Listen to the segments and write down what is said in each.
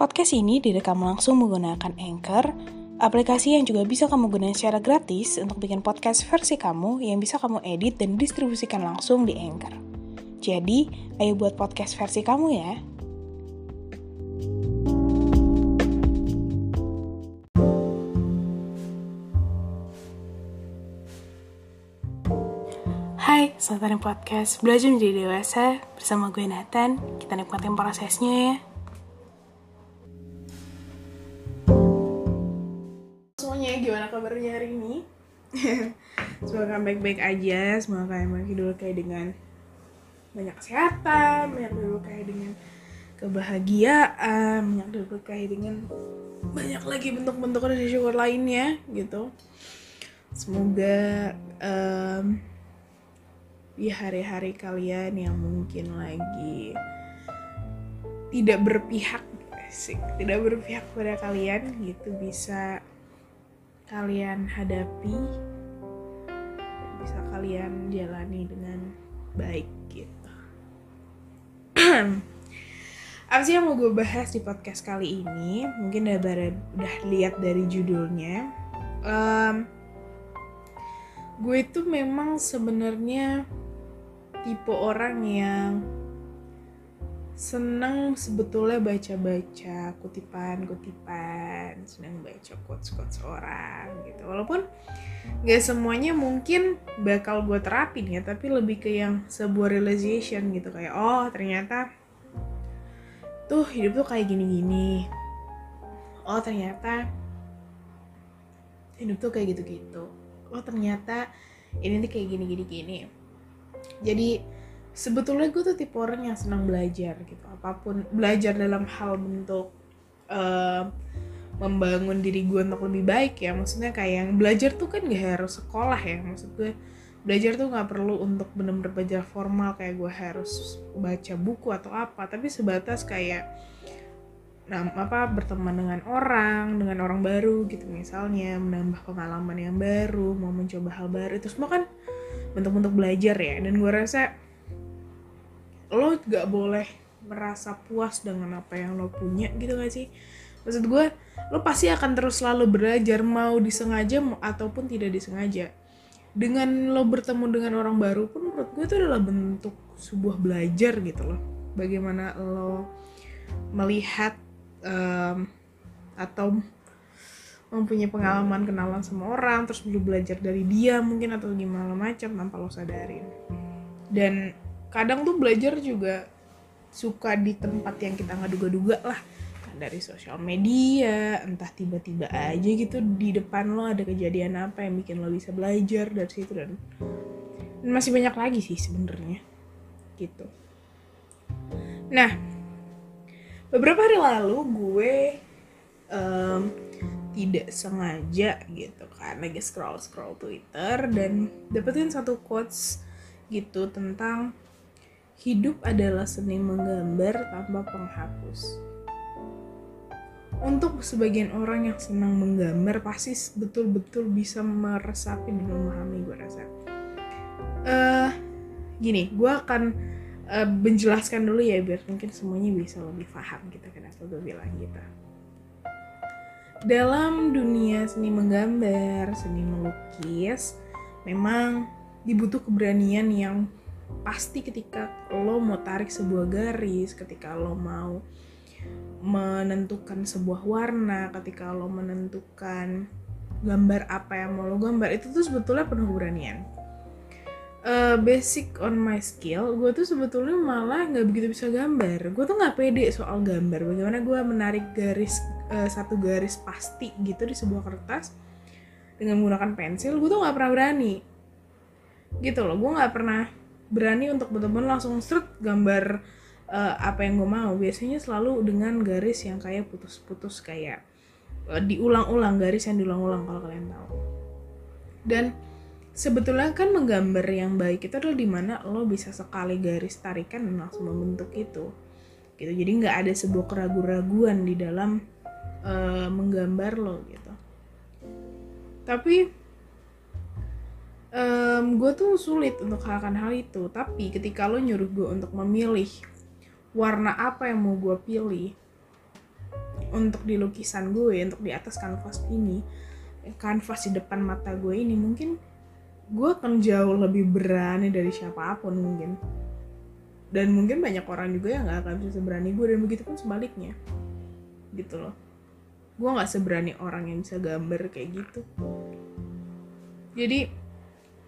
Podcast ini direkam langsung menggunakan Anchor, aplikasi yang juga bisa kamu gunakan secara gratis untuk bikin podcast versi kamu yang bisa kamu edit dan distribusikan langsung di Anchor. Jadi, ayo buat podcast versi kamu ya. Hai, selamat datang podcast Belajar Menjadi Dewasa bersama gue Nathan. Kita nikmatin prosesnya ya. Gimana kabarnya hari ini? Semoga baik-baik aja, semoga kalian makin dulu kayak dengan banyak kesehatan, banyak dulu kayak dengan kebahagiaan, banyak dulu kayak dengan banyak lagi bentuk-bentuk rasa syukur lainnya gitu. Semoga em, di hari-hari kalian yang mungkin lagi tidak berpihak tidak berpihak pada kalian gitu bisa kalian hadapi dan bisa kalian jalani dengan baik gitu. Apa sih yang mau gue bahas di podcast kali ini? Mungkin udah bara- udah lihat dari judulnya. Em, gue itu memang sebenarnya tipe orang yang seneng sebetulnya baca-baca kutipan-kutipan, seneng baca quotes-quotes orang gitu. Walaupun gak semuanya mungkin bakal gue terapin ya, tapi lebih ke yang sebuah realization gitu kayak oh ternyata tuh hidup tuh kayak gini-gini. Oh ternyata hidup tuh kayak gitu-gitu. Oh ternyata ini tuh kayak gini-gini gini. Jadi sebetulnya gue tuh tipe orang yang senang belajar gitu. Apa pun belajar dalam hal bentuk eh, membangun diri gue untuk lebih baik ya. Maksudnya kayak yang belajar tuh kan gak harus sekolah ya. Maksud gue belajar tuh nggak perlu untuk bener-bener belajar formal kayak gue harus baca buku atau apa. Tapi sebatas kayak nah, apa berteman dengan orang dengan orang baru gitu misalnya menambah pengalaman yang baru mau mencoba hal baru. Itu semua kan bentuk-bentuk belajar ya. Dan gue rasa lo gak boleh merasa puas dengan apa yang lo punya gitu gak sih? Maksud gue lo pasti akan terus selalu belajar mau disengaja ataupun tidak disengaja. Dengan lo bertemu dengan orang baru pun menurut gue itu adalah bentuk sebuah belajar gitu loh. Bagaimana lo melihat em, atau mempunyai pengalaman kenalan sama orang terus belajar dari dia mungkin atau gimana macam tanpa lo sadarin. Dan kadang tuh belajar juga suka di tempat yang kita nggak duga-duga lah. Entah dari sosial media entah tiba-tiba aja gitu di depan lo ada kejadian apa yang bikin lo bisa belajar dari situ dan, masih banyak lagi sih sebenarnya gitu. Nah beberapa hari lalu gue em, tidak sengaja gitu kan lagi scroll scroll Twitter dan dapetin satu quotes gitu tentang hidup adalah seni menggambar tanpa penghapus. Untuk sebagian orang yang senang menggambar pasti betul-betul bisa meresapi dan memahami gue rasa. Eh, gini, gue akan eh, menjelaskan dulu ya biar mungkin semuanya bisa lebih paham gitu kenapa gue bilang gitu. Dalam dunia seni menggambar, seni melukis, memang dibutuh keberanian yang pasti ketika lo mau tarik sebuah garis, ketika lo mau menentukan sebuah warna, ketika lo menentukan gambar apa yang mau lo gambar, itu tuh sebetulnya penuh keberanian. Eh, basic on my skill, gue tuh sebetulnya malah nggak begitu bisa gambar. Gue tuh nggak pede soal gambar. Bagaimana gue menarik garis eh, satu garis pasti gitu di sebuah kertas dengan menggunakan pensil, gue tuh nggak pernah berani gitu loh gue nggak pernah berani untuk bener-bener langsung seret gambar eh, apa yang gue mau. Biasanya selalu dengan garis yang kayak putus-putus kayak eh, diulang-ulang garis yang diulang-ulang kalau kalian tahu. Dan sebetulnya kan menggambar yang baik itu adalah di mana lo bisa sekali garis tarikan dan langsung membentuk itu. Gitu. Jadi nggak ada sebuah keraguan-raguan di dalam eh, menggambar lo gitu. Tapi gue tuh sulit untuk akan hal itu. Tapi ketika lo nyuruh gue untuk memilih warna apa yang mau gue pilih untuk di lukisan gue untuk di atas kanvas ini kanvas di depan mata gue ini mungkin gue akan jauh lebih berani dari siapa pun mungkin. Dan mungkin banyak orang juga yang nggak akan bisa seberani gue dan begitu pun sebaliknya. Gitu loh. Gue nggak seberani orang yang bisa gambar kayak gitu. Jadi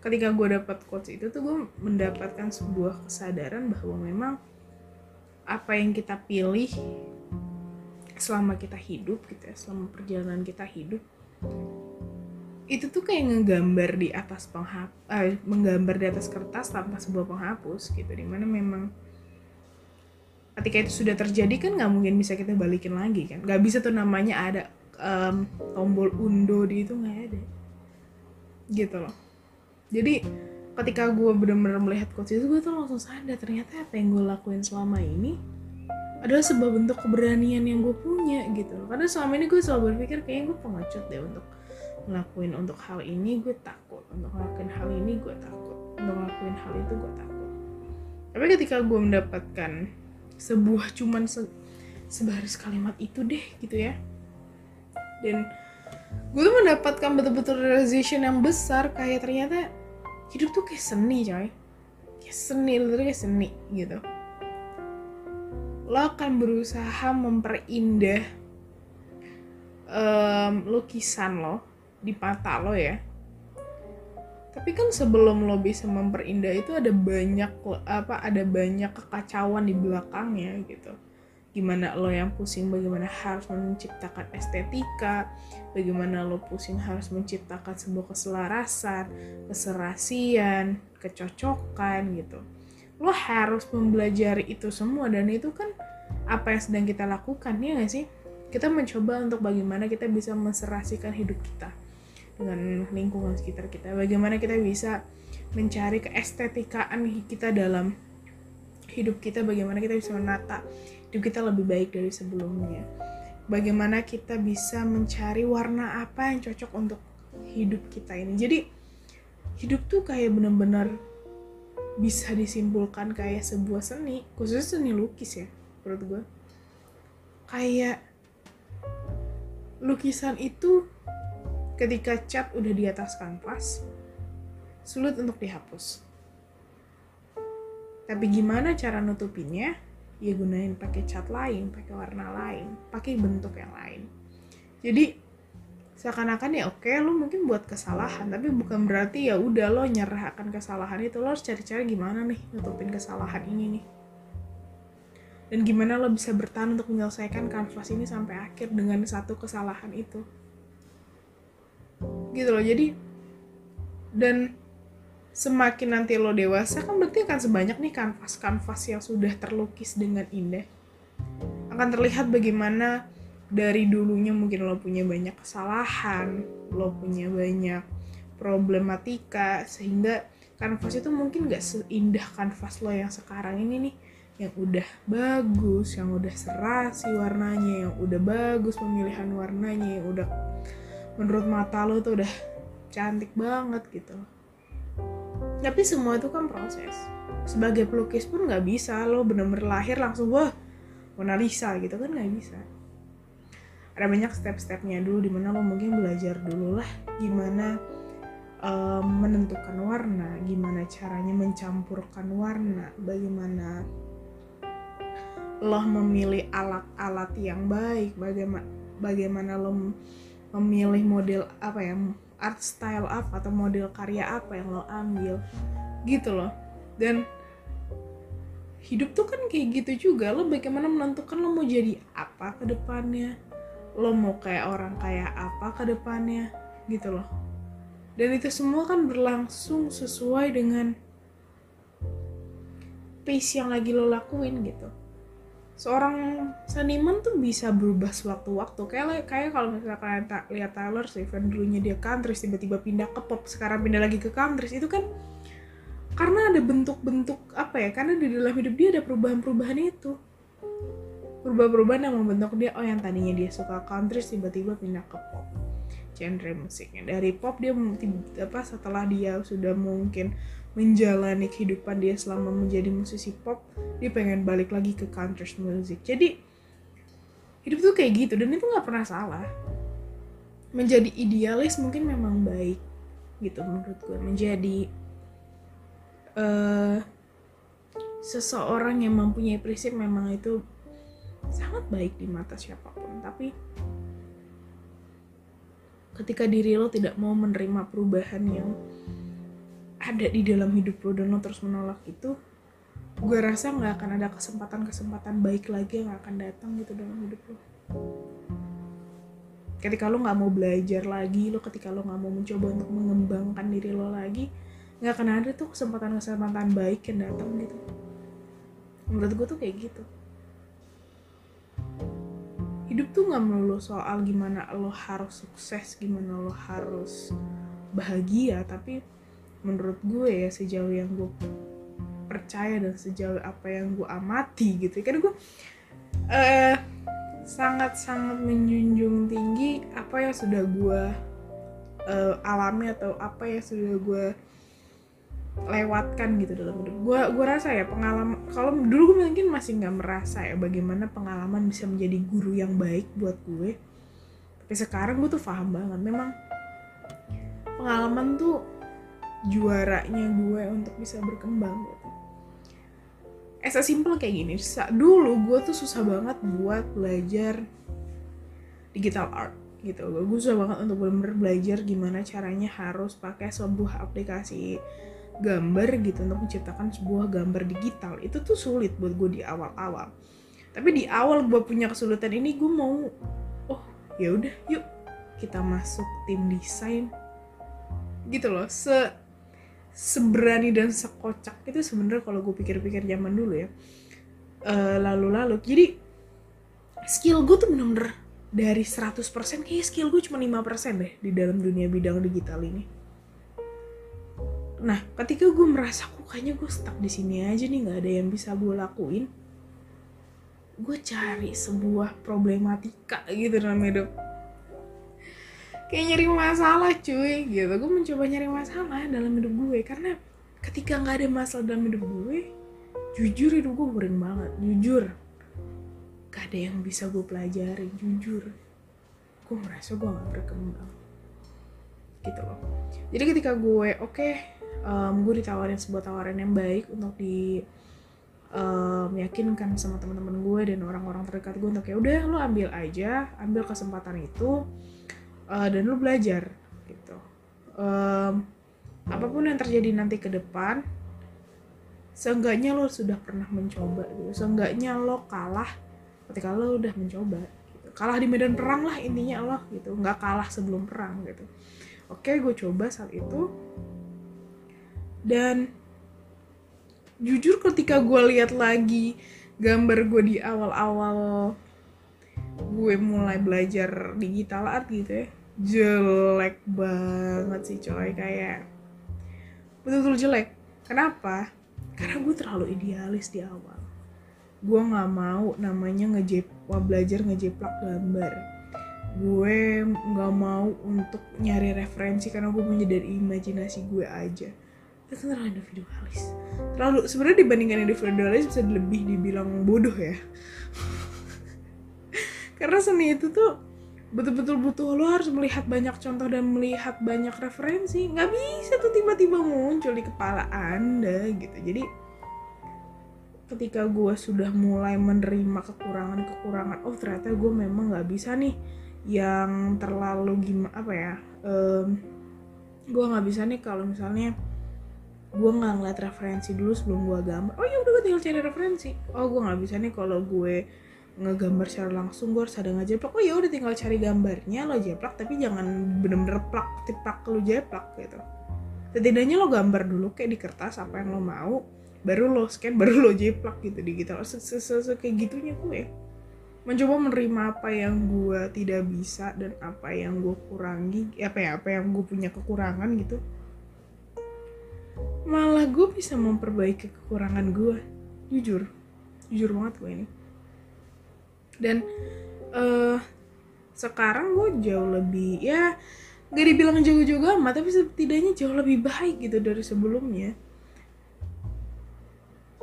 ketika gue dapat quotes itu tuh gue mendapatkan sebuah kesadaran bahwa memang apa yang kita pilih selama kita hidup gitu ya selama perjalanan kita hidup itu tuh kayak ngegambar di atas penghapus eh, menggambar di atas kertas tanpa sebuah penghapus gitu. Di mana memang ketika itu sudah terjadi kan nggak mungkin bisa kita balikin lagi kan. Nggak bisa tuh namanya ada um, tombol undo di itu nggak ada. Gitu loh jadi ketika gue benar-benar melihat coach itu gue tuh langsung sadar ternyata apa yang gue lakuin selama ini adalah sebuah bentuk keberanian yang gue punya gitu karena selama ini gue selalu berpikir kayaknya gue pengecut deh untuk ngelakuin untuk hal ini gue takut. Untuk ngelakuin hal ini gue takut. Untuk ngelakuin hal itu gue takut. Tapi ketika gue mendapatkan sebuah cuman se sebaris kalimat itu deh gitu ya. Dan gue tuh mendapatkan betul-betul realization yang besar kayak ternyata hidup tuh kayak seni coy. Kayak seni lu kayak seni gitu. Lo akan berusaha memperindah um, lukisan lo di mata lo ya. Tapi kan sebelum lo bisa memperindah itu ada banyak apa ada banyak kekacauan di belakangnya gitu gimana lo yang pusing bagaimana harus menciptakan estetika bagaimana lo pusing harus menciptakan sebuah keselarasan keserasian kecocokan gitu. Lo harus mempelajari itu semua dan itu kan apa yang sedang kita lakukan ya gak sih? Kita mencoba untuk bagaimana kita bisa menserasikan hidup kita dengan lingkungan sekitar kita. Bagaimana kita bisa mencari keestetikaan kita dalam hidup kita bagaimana kita bisa menata hidup kita lebih baik dari sebelumnya. Bagaimana kita bisa mencari warna apa yang cocok untuk hidup kita ini. Jadi hidup tuh kayak bener-bener bisa disimpulkan kayak sebuah seni, khususnya seni lukis ya, menurut gue. Kayak lukisan itu ketika cat udah di atas kanvas, sulit untuk dihapus. Tapi gimana cara nutupinnya? Ya gunain pakai cat lain pakai warna lain pakai bentuk yang lain. Jadi seakan-akan ya oke lo mungkin buat kesalahan tapi bukan berarti ya udah lo nyerah akan kesalahan itu. Lo harus cari-cari gimana nih nutupin kesalahan ini nih. Dan gimana lo bisa bertahan untuk menyelesaikan kanvas ini sampai akhir dengan satu kesalahan itu. Gitu loh jadi dan semakin nanti lo dewasa kan berarti akan sebanyak nih kanvas-kanvas yang sudah terlukis dengan indah. Akan terlihat bagaimana dari dulunya mungkin lo punya banyak kesalahan lo punya banyak problematika sehingga kanvas itu mungkin gak seindah kanvas lo yang sekarang ini nih. Yang udah bagus, yang udah serasi warnanya, yang udah bagus pemilihan warnanya, yang udah menurut mata lo tuh udah cantik banget gitu tapi semua itu kan proses. Sebagai pelukis pun nggak bisa lo bener-bener lahir langsung wah Mona Lisa gitu kan nggak bisa. Ada banyak step-stepnya dulu di mana lo mungkin belajar dulu lah gimana um, menentukan warna gimana caranya mencampurkan warna bagaimana lo memilih alat-alat yang baik bagaimana bagaimana lo memilih model apa ya art style apa atau model karya apa yang lo ambil gitu loh. Dan hidup tuh kan kayak gitu juga. Lo bagaimana menentukan lo mau jadi apa ke depannya? Lo mau kayak orang kayak apa ke depannya? Gitu loh. Dan itu semua kan berlangsung sesuai dengan pace yang lagi lo lakuin gitu seorang seniman tuh bisa berubah sewaktu-waktu kayak kayak kalau misalnya kalian lihat Taylor Swift yang dulunya dia country tiba-tiba pindah ke pop sekarang pindah lagi ke country itu kan karena ada bentuk-bentuk apa ya karena di dalam hidup dia ada perubahan-perubahan itu. Perubahan-perubahan yang membentuk dia oh yang tadinya dia suka country tiba-tiba pindah ke pop. Genre musiknya. Dari pop dia apa setelah dia sudah mungkin menjalani kehidupan dia selama menjadi musisi pop dia pengen balik lagi ke country music. Jadi hidup tuh kayak gitu dan itu nggak pernah salah. Menjadi idealis mungkin memang baik gitu menurut gue. Menjadi uh, seseorang yang mempunyai prinsip memang itu sangat baik di mata siapa pun. Tapi ketika diri lo tidak mau menerima perubahan yang ada di dalam hidup lo dan lo terus menolak itu gue rasa nggak akan ada kesempatan-kesempatan baik lagi yang akan datang gitu dalam hidup lo. Ketika lo nggak mau belajar lagi lo ketika lo nggak mau mencoba untuk mengembangkan diri lo lagi nggak akan ada tuh kesempatan-kesempatan baik yang datang gitu. Menurut gue tuh kayak gitu. Hidup tuh nggak melulu soal gimana lo harus sukses gimana lo harus bahagia tapi menurut gue ya sejauh yang gue percaya dan sejauh apa yang gue amati gitu kan gue uh, sangat sangat menjunjung tinggi apa yang sudah gue uh, alami atau apa yang sudah gue lewatkan gitu dalam hidup. Gue gue rasa ya pengalaman kalau dulu gue mungkin masih nggak merasa ya bagaimana pengalaman bisa menjadi guru yang baik buat gue. Tapi sekarang gue tuh paham banget memang pengalaman tuh juaranya gue untuk bisa berkembang gitu. As a simple kayak gini dulu gue tuh susah banget buat belajar digital art gitu. Gue susah banget untuk benar-benar belajar gimana caranya harus pakai sebuah aplikasi gambar gitu untuk menciptakan sebuah gambar digital. Itu tuh sulit buat gue di awal-awal. Tapi di awal gue punya kesulitan ini gue mau oh ya udah yuk kita masuk tim desain gitu loh. Se seberani dan sekocak itu sebenarnya kalau gue pikir-pikir zaman dulu ya. Uh, lalu-lalu. Jadi skill gue tuh bener-bener dari 100% kayak skill gue cuma 5% deh di dalam dunia bidang digital ini. Nah ketika gue merasa kok kayaknya gue stuck di sini aja nih nggak ada yang bisa gue lakuin gue cari sebuah problematika gitu dalam hidup kayak nyari masalah cuy gitu. Gue mencoba nyari masalah dalam hidup gue. Karena ketika nggak ada masalah dalam hidup gue jujur hidup gue boring banget. Jujur. Gak ada yang bisa gue pelajari jujur. Gue merasa gue gak berkembang. Gitu loh. Jadi ketika gue oke okay, um, gue ditawarin sebuah tawaran yang baik untuk di meyakinkan sama teman-teman gue dan orang-orang terdekat gue untuk ya udah lo ambil aja ambil kesempatan itu uh, dan lo belajar gitu. Um, apa pun yang terjadi nanti ke depan seenggaknya lo sudah pernah mencoba gitu. Seenggaknya lo kalah ketika lo udah mencoba gitu. kalah di medan perang lah intinya lo gitu. Nggak kalah sebelum perang gitu. Oke gue coba saat itu. Dan jujur ketika gue lihat lagi gambar gue di awal-awal gue mulai belajar digital art gitu ya jelek banget sih coy. Kayak betul-betul jelek. Kenapa? Karena gue terlalu idealis di awal. Gue nggak mau namanya ngejep belajar ngejeplak gambar. Gue nggak mau untuk nyari referensi karena gue punya dari imajinasi gue aja. Itu terlalu individualis. Terlalu sebenarnya dibandingkan individualis bisa lebih dibilang bodoh ya. Karena seni itu tuh betul-betul butuh lo harus melihat banyak contoh dan melihat banyak referensi. Nggak bisa tuh tiba-tiba muncul di kepala anda gitu. Jadi ketika gue sudah mulai menerima kekurangan-kekurangan oh ternyata gue memang nggak bisa nih yang terlalu gimana apa ya um, gue nggak bisa nih kalau misalnya gue nggak ngeliat referensi dulu sebelum gue gambar. Oh ya udah gue tinggal cari referensi. Oh gue nggak bisa nih kalau gue ngegambar secara langsung gue harus ada ngejeplak. Oh ya udah tinggal cari gambarnya lo jeplak tapi jangan bener-bener plak tiplak lo jeplak gitu. Setidaknya lo gambar dulu kayak di kertas apa yang lo mau baru lo scan baru lo jeplak gitu digital sesuatu kayak gitunya gue. Mencoba menerima apa yang gue tidak bisa dan apa yang gue kurangi apa ya apa yang gue punya kekurangan gitu. Malah gue bisa memperbaiki kekurangan gue jujur. Jujur banget gue ini dan uh, sekarang gue jauh lebih ya gak dibilang jauh-jauh amat tapi setidaknya jauh lebih baik gitu dari sebelumnya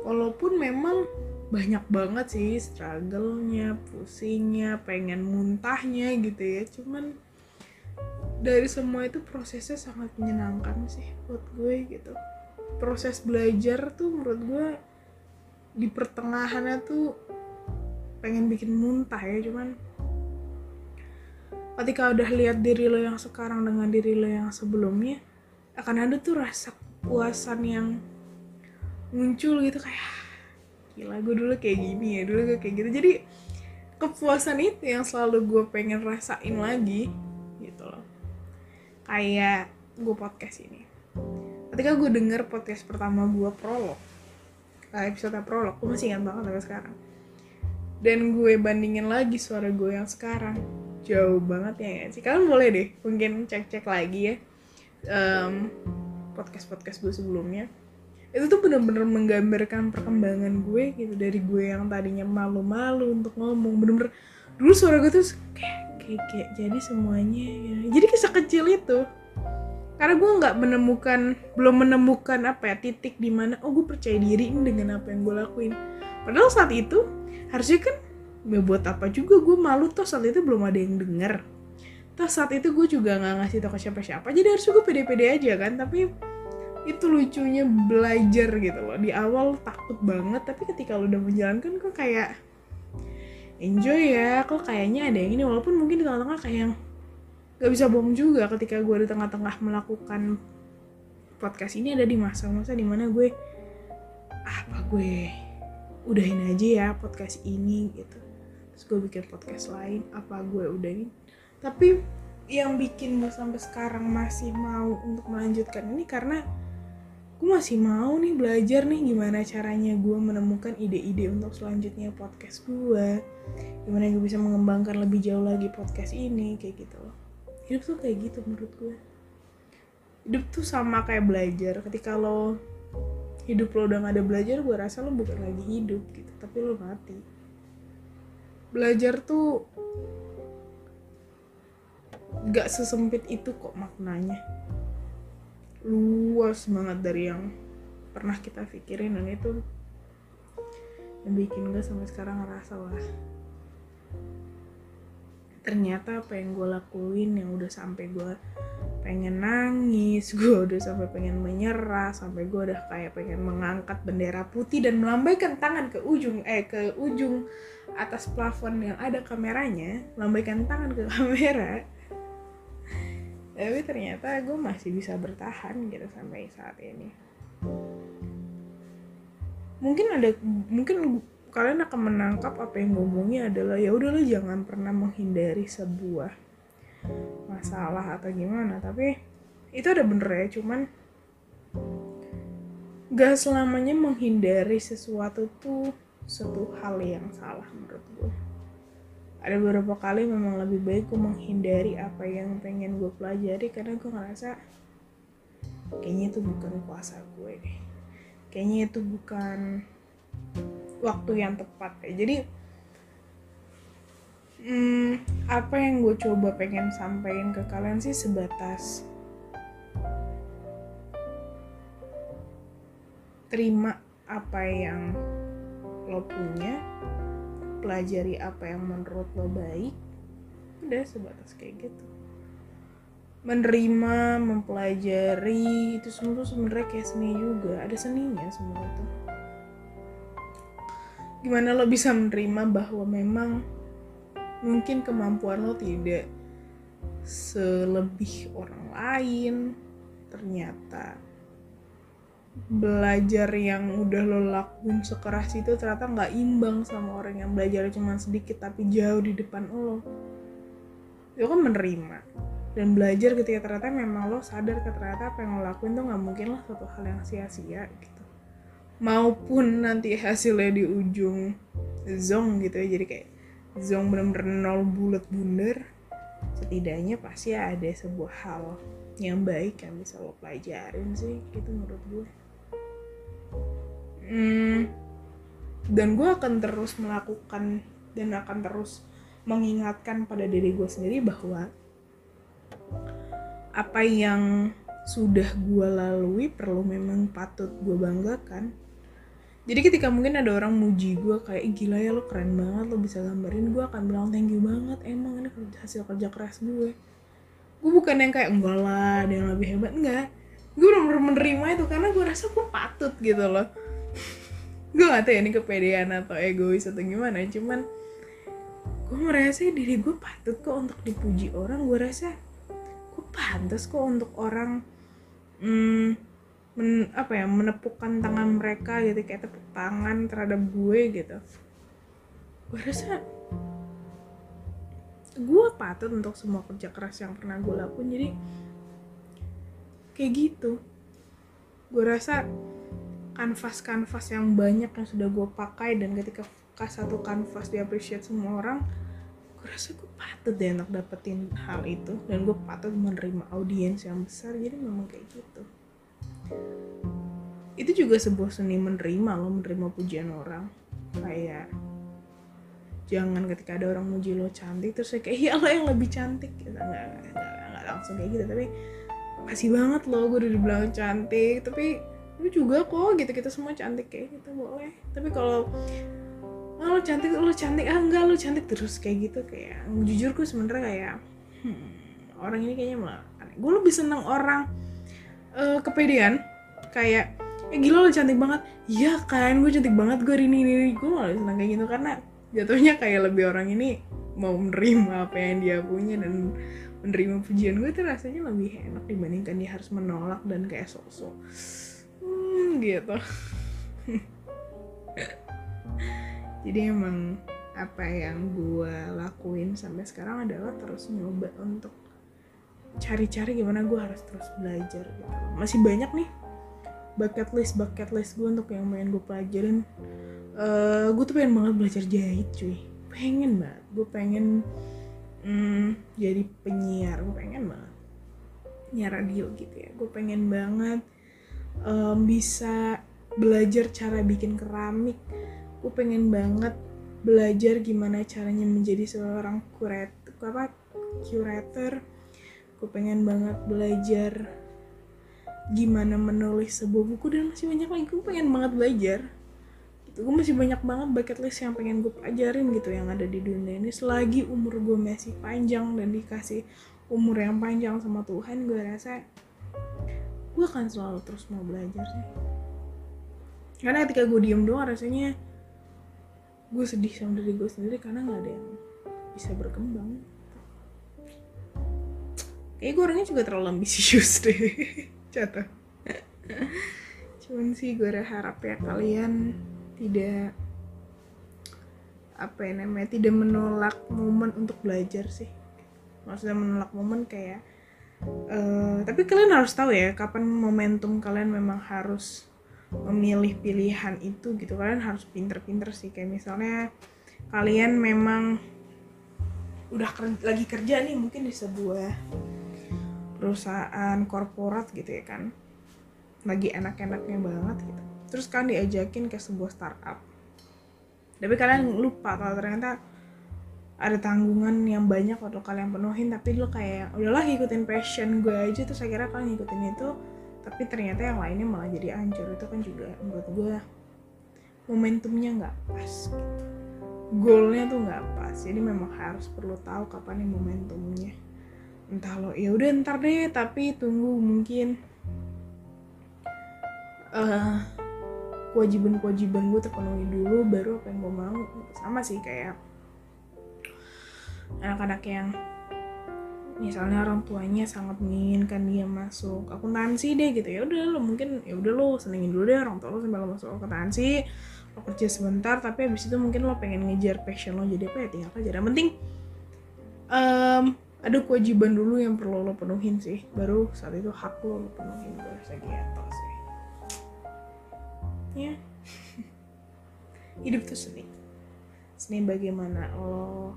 walaupun memang banyak banget sih struggle-nya, pusingnya, pengen muntahnya gitu ya. Cuman dari semua itu prosesnya sangat menyenangkan sih buat gue gitu. Proses belajar tuh menurut gue di pertengahannya tuh pengen bikin muntah ya cuman ketika udah lihat diri lo yang sekarang dengan diri lo yang sebelumnya akan ada tuh rasa kepuasan yang muncul gitu kayak ah, gila gue dulu kayak gini ya dulu gue kayak gitu. Jadi kepuasan itu yang selalu gue pengen rasain lagi gitu loh. Kayak gue podcast ini. Ketika gue denger podcast pertama gue prolog episode prolog gue masih ingat banget sampai sekarang dan gue bandingin lagi suara gue yang sekarang. Jauh banget ya gak sih? Kalian boleh deh mungkin cek-cek lagi ya um, podcast-podcast gue sebelumnya. Itu tuh bener-bener menggambarkan perkembangan gue gitu dari gue yang tadinya malu-malu untuk ngomong. Bener-bener dulu suara gue tuh kayak kayak, kayak jadi semuanya ya. jadi kisah kecil itu. Karena gue nggak menemukan belum menemukan apa ya titik di mana oh gue percaya diri dengan apa yang gue lakuin. Padahal saat itu harusnya kan ya buat apa juga gue malu toh saat itu belum ada yang denger. Toh saat itu gue juga nggak ngasih tau ke siapa-siapa jadi harus gue pede-pede aja kan tapi itu lucunya belajar gitu loh. Di awal takut banget tapi ketika lo udah menjalankan kok kayak enjoy ya kok kayaknya ada yang ini walaupun mungkin di tengah-tengah kayak yang gak bisa bohong juga ketika gue di tengah-tengah melakukan podcast ini ada di masa-masa di mana gue apa gue udahin aja ya podcast ini gitu. Terus gue bikin podcast lain apa gue udah ini tapi yang bikin gue sampai sekarang masih mau untuk melanjutkan ini karena gue masih mau nih belajar nih gimana caranya gue menemukan ide-ide untuk selanjutnya podcast gue gimana gue bisa mengembangkan lebih jauh lagi podcast ini kayak gitu loh. Hidup tuh kayak gitu menurut gue hidup tuh sama kayak belajar. Ketika lo hidup lo udah gak ada belajar gue rasa lo bukan lagi hidup gitu tapi lo mati. Belajar tuh gak sesempit itu kok maknanya. Luas banget dari yang pernah kita pikirin dan itu yang bikin gue sampai sekarang ngerasa wah ternyata apa yang gue lakuin yang udah sampai gue pengen nangis gue udah sampai pengen menyerah sampai gue udah kayak pengen mengangkat bendera putih dan melambaikan tangan ke ujung eh ke ujung atas plafon yang ada kameranya lambaikan tangan ke kamera. Tapi ternyata gue masih bisa bertahan gitu sampai saat ini. Mungkin ada mungkin kalian akan menangkap apa yang ngomongnya adalah ya udah lo jangan pernah menghindari sebuah masalah atau gimana. Tapi itu ada bener ya cuman gak selamanya menghindari sesuatu tuh satu hal yang salah menurut gue ada beberapa kali memang lebih baik gue menghindari apa yang pengen gue pelajari karena gue ngerasa kayaknya itu bukan kuasa gue. Deh kayaknya itu bukan waktu yang tepat. Ya jadi hmm, apa yang gue coba pengen sampaikan ke kalian sih sebatas terima apa yang lo punya pelajari apa yang menurut lo baik udah sebatas kayak gitu. Menerima mempelajari itu semua tuh sebenarnya kayak seni juga. Ada seninya semua itu gimana lo bisa menerima bahwa memang mungkin kemampuan lo tidak selebih orang lain. Ternyata belajar yang udah lo lakuin sekeras itu ternyata nggak imbang sama orang yang belajar cuma sedikit tapi jauh di depan lo. Lo kan menerima dan belajar ketika ternyata memang lo sadar ke ternyata apa yang lo lakuin tuh nggak mungkin lah satu hal yang sia-sia gitu. Maupun nanti hasilnya di ujung zong gitu ya jadi kayak zong bener-bener nol bulat bundar setidaknya pasti ada sebuah hal yang baik yang bisa lo pelajarin sih gitu menurut gue. Hmm, dan gue akan terus melakukan dan akan terus mengingatkan pada diri gue sendiri bahwa apa yang sudah gue lalui perlu memang patut gue banggakan jadi ketika mungkin ada orang muji gue kayak "Ih, gila ya lo keren banget lo bisa gambarin gue akan bilang thank you banget emang ini hasil kerja keras gue. Gue bukan yang kayak enggak lah ada yang lebih hebat. Enggak. Gue bener-bener menerima itu karena gue rasa gue patut gitu loh. Gue gak tahu ya ini kepedean atau egois atau gimana cuman gue merasa diri gue patut kok untuk dipuji orang. Gue rasa gue pantas kok untuk orang hmm, men- apa ya menepukkan tangan mereka gitu kayak tepuk tangan terhadap gue gitu. Gue rasa gue patut untuk semua kerja keras yang pernah gue lakuin jadi kayak gitu. Gue rasa kanvas-kanvas yang banyak yang sudah gue pakai dan ketika satu kanvas di appreciate semua orang gue rasa gue patut deh untuk dapetin hal itu dan gue patut menerima audiens yang besar jadi memang kayak gitu itu juga sebuah seni menerima lo menerima pujian orang. Kayak jangan ketika ada orang muji lo cantik terus kayak iya lo yang lebih cantik. Gitu. Nggak nggak nggak- langsung kayak gitu. Tapi kasih banget lo gue udah dibilang cantik. Tapi lu juga kok gitu kita semua cantik kayak gitu boleh. Tapi kalau ah, lo cantik lo cantik. Ah enggak lo cantik. Terus kayak gitu kayak jujur gue sebenernya kayak hmm, orang ini kayaknya malah aneh. Gue lebih seneng orang eh, kepedean. Kayak eh gila lo cantik banget. Iya kan gue cantik banget gue ini ini gue malah seneng kayak gitu karena jatuhnya kayak lebih orang ini mau menerima apa yang dia punya dan menerima pujian gue tuh rasanya lebih enak dibandingkan dia harus menolak dan kayak sosok hmm, gitu. Jadi emang apa yang gue lakuin sampai sekarang adalah terus nyoba untuk cari-cari gimana gue harus terus belajar gitu. Masih banyak nih bucket list bucket list gue untuk yang pengen gue pelajarin. Eh gue tuh pengen banget belajar jahit cuy. Pengen banget. Gue pengen mm, jadi penyiar. Gue pengen banget. Penyiar radio gitu ya. Gue pengen banget em, bisa belajar cara bikin keramik. Gue pengen banget belajar gimana caranya menjadi seorang kuret apa curator gue pengen banget belajar gimana menulis sebuah buku dan masih banyak lagi. Gue pengen banget belajar. Gitu. Gue masih banyak banget bucket list yang pengen gue pelajarin gitu yang ada di dunia ini. Selagi umur gue masih panjang dan dikasih umur yang panjang sama Tuhan gue rasa gue akan selalu terus mau belajar sih. Karena ketika gue diem doang rasanya gue sedih sama diri gue sendiri karena nggak ada yang bisa berkembang kayak gue orangnya juga terlalu ambisius deh jatuh. Cuman sih gue harap ya kalian tidak apa ya namanya tidak menolak momen untuk belajar sih. Maksudnya menolak momen kayak eh, tapi kalian harus tahu ya kapan momentum kalian memang harus memilih pilihan itu gitu. Kalian harus pinter-pinter sih. Kayak misalnya kalian memang udah ker- lagi kerja nih mungkin di sebuah perusahaan korporat gitu ya kan. Lagi enak-enaknya banget gitu. Terus kan diajakin ke sebuah startup. Tapi kalian lupa kalau ternyata ada tanggungan yang banyak waktu kalian penuhin tapi lo kayak udahlah ngikutin passion gue aja. Terus akhirnya kalian ngikutin itu tapi ternyata yang lainnya malah jadi hancur. Itu kan juga menurut gue momentumnya nggak pas gitu. goalnya tuh nggak pas. Jadi memang harus perlu tahu kapan nih momentumnya entah lo ya udah ntar deh tapi tunggu mungkin eh kewajiban-kewajiban gue terpenuhi dulu baru apa yang gue mau. Sama sih kayak anak-anak yang misalnya orang tuanya sangat menginginkan dia masuk akuntansi deh gitu. Ya udah lo mungkin ya udah lo senengin dulu deh orang tua lo sampai lo masuk akuntansi. Lo kerja sebentar tapi habis itu mungkin lo pengen ngejar passion lo jadi apa ya? Tinggal aja. Yang penting em, ada kewajiban dulu yang perlu lo penuhin sih. Baru saat itu hak lo lo penuhin. Gue rasa gitu sih. Ya. Hidup tuh seni. Seni bagaimana lo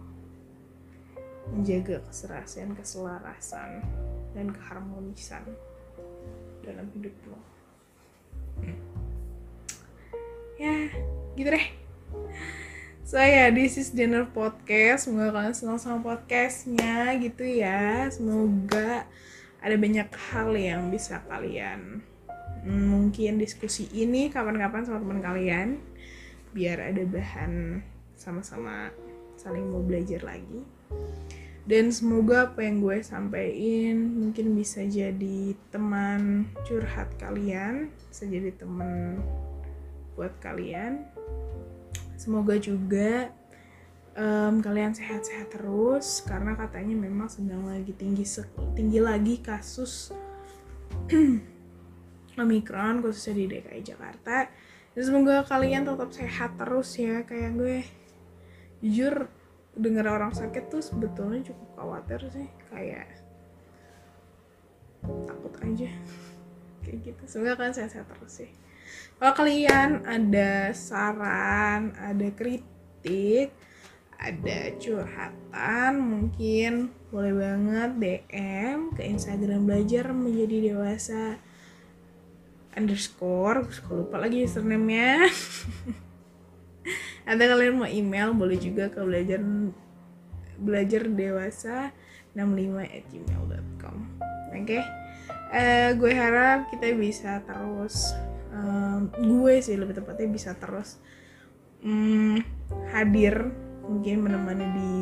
menjaga keserasian keselarasan dan keharmonisan dalam hidup lo. Ya gitu deh so ya this is dinner podcast. Semoga kalian senang sama podcastnya gitu ya. Semoga ada banyak hal yang bisa kalian mm, mungkin diskusi ini kapan-kapan sama teman kalian. Biar ada bahan sama-sama saling mau belajar lagi. Dan semoga apa yang gue sampaikan mungkin bisa jadi teman curhat kalian bisa jadi teman buat kalian semoga juga um, kalian sehat-sehat terus karena katanya memang sedang lagi tinggi tinggi lagi kasus Omikron khususnya di DKI Jakarta. Dan semoga kalian tetap sehat terus ya kayak gue. Jujur dengar orang sakit tuh sebetulnya cukup khawatir sih kayak takut aja. Kayak gitu. Semoga kalian sehat-sehat terus sih kalau kalian ada saran ada kritik ada curhatan mungkin boleh banget DM ke Instagram belajar menjadi dewasa underscore gue lupa lagi username-nya atau kalian mau email boleh juga ke belajar belajar dewasa 65 at gmail.com oke okay? uh, eh, gue harap kita bisa terus um, gue sih lebih tepatnya bisa terus um, hadir mungkin menemani di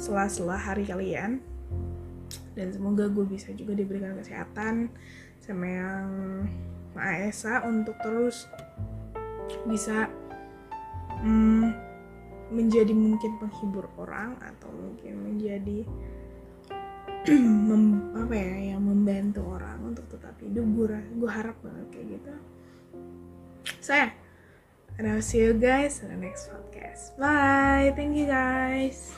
sela-sela hari kalian. Dan semoga gue bisa juga diberikan kesehatan sama yang Maha Esa untuk terus bisa hmm, menjadi mungkin penghibur orang atau mungkin menjadi mem, apa ya yang membantu orang untuk tetap hidup. Gue gue harap banget kayak gitu saya. And I'll see you guys in the next podcast. Bye. Thank you guys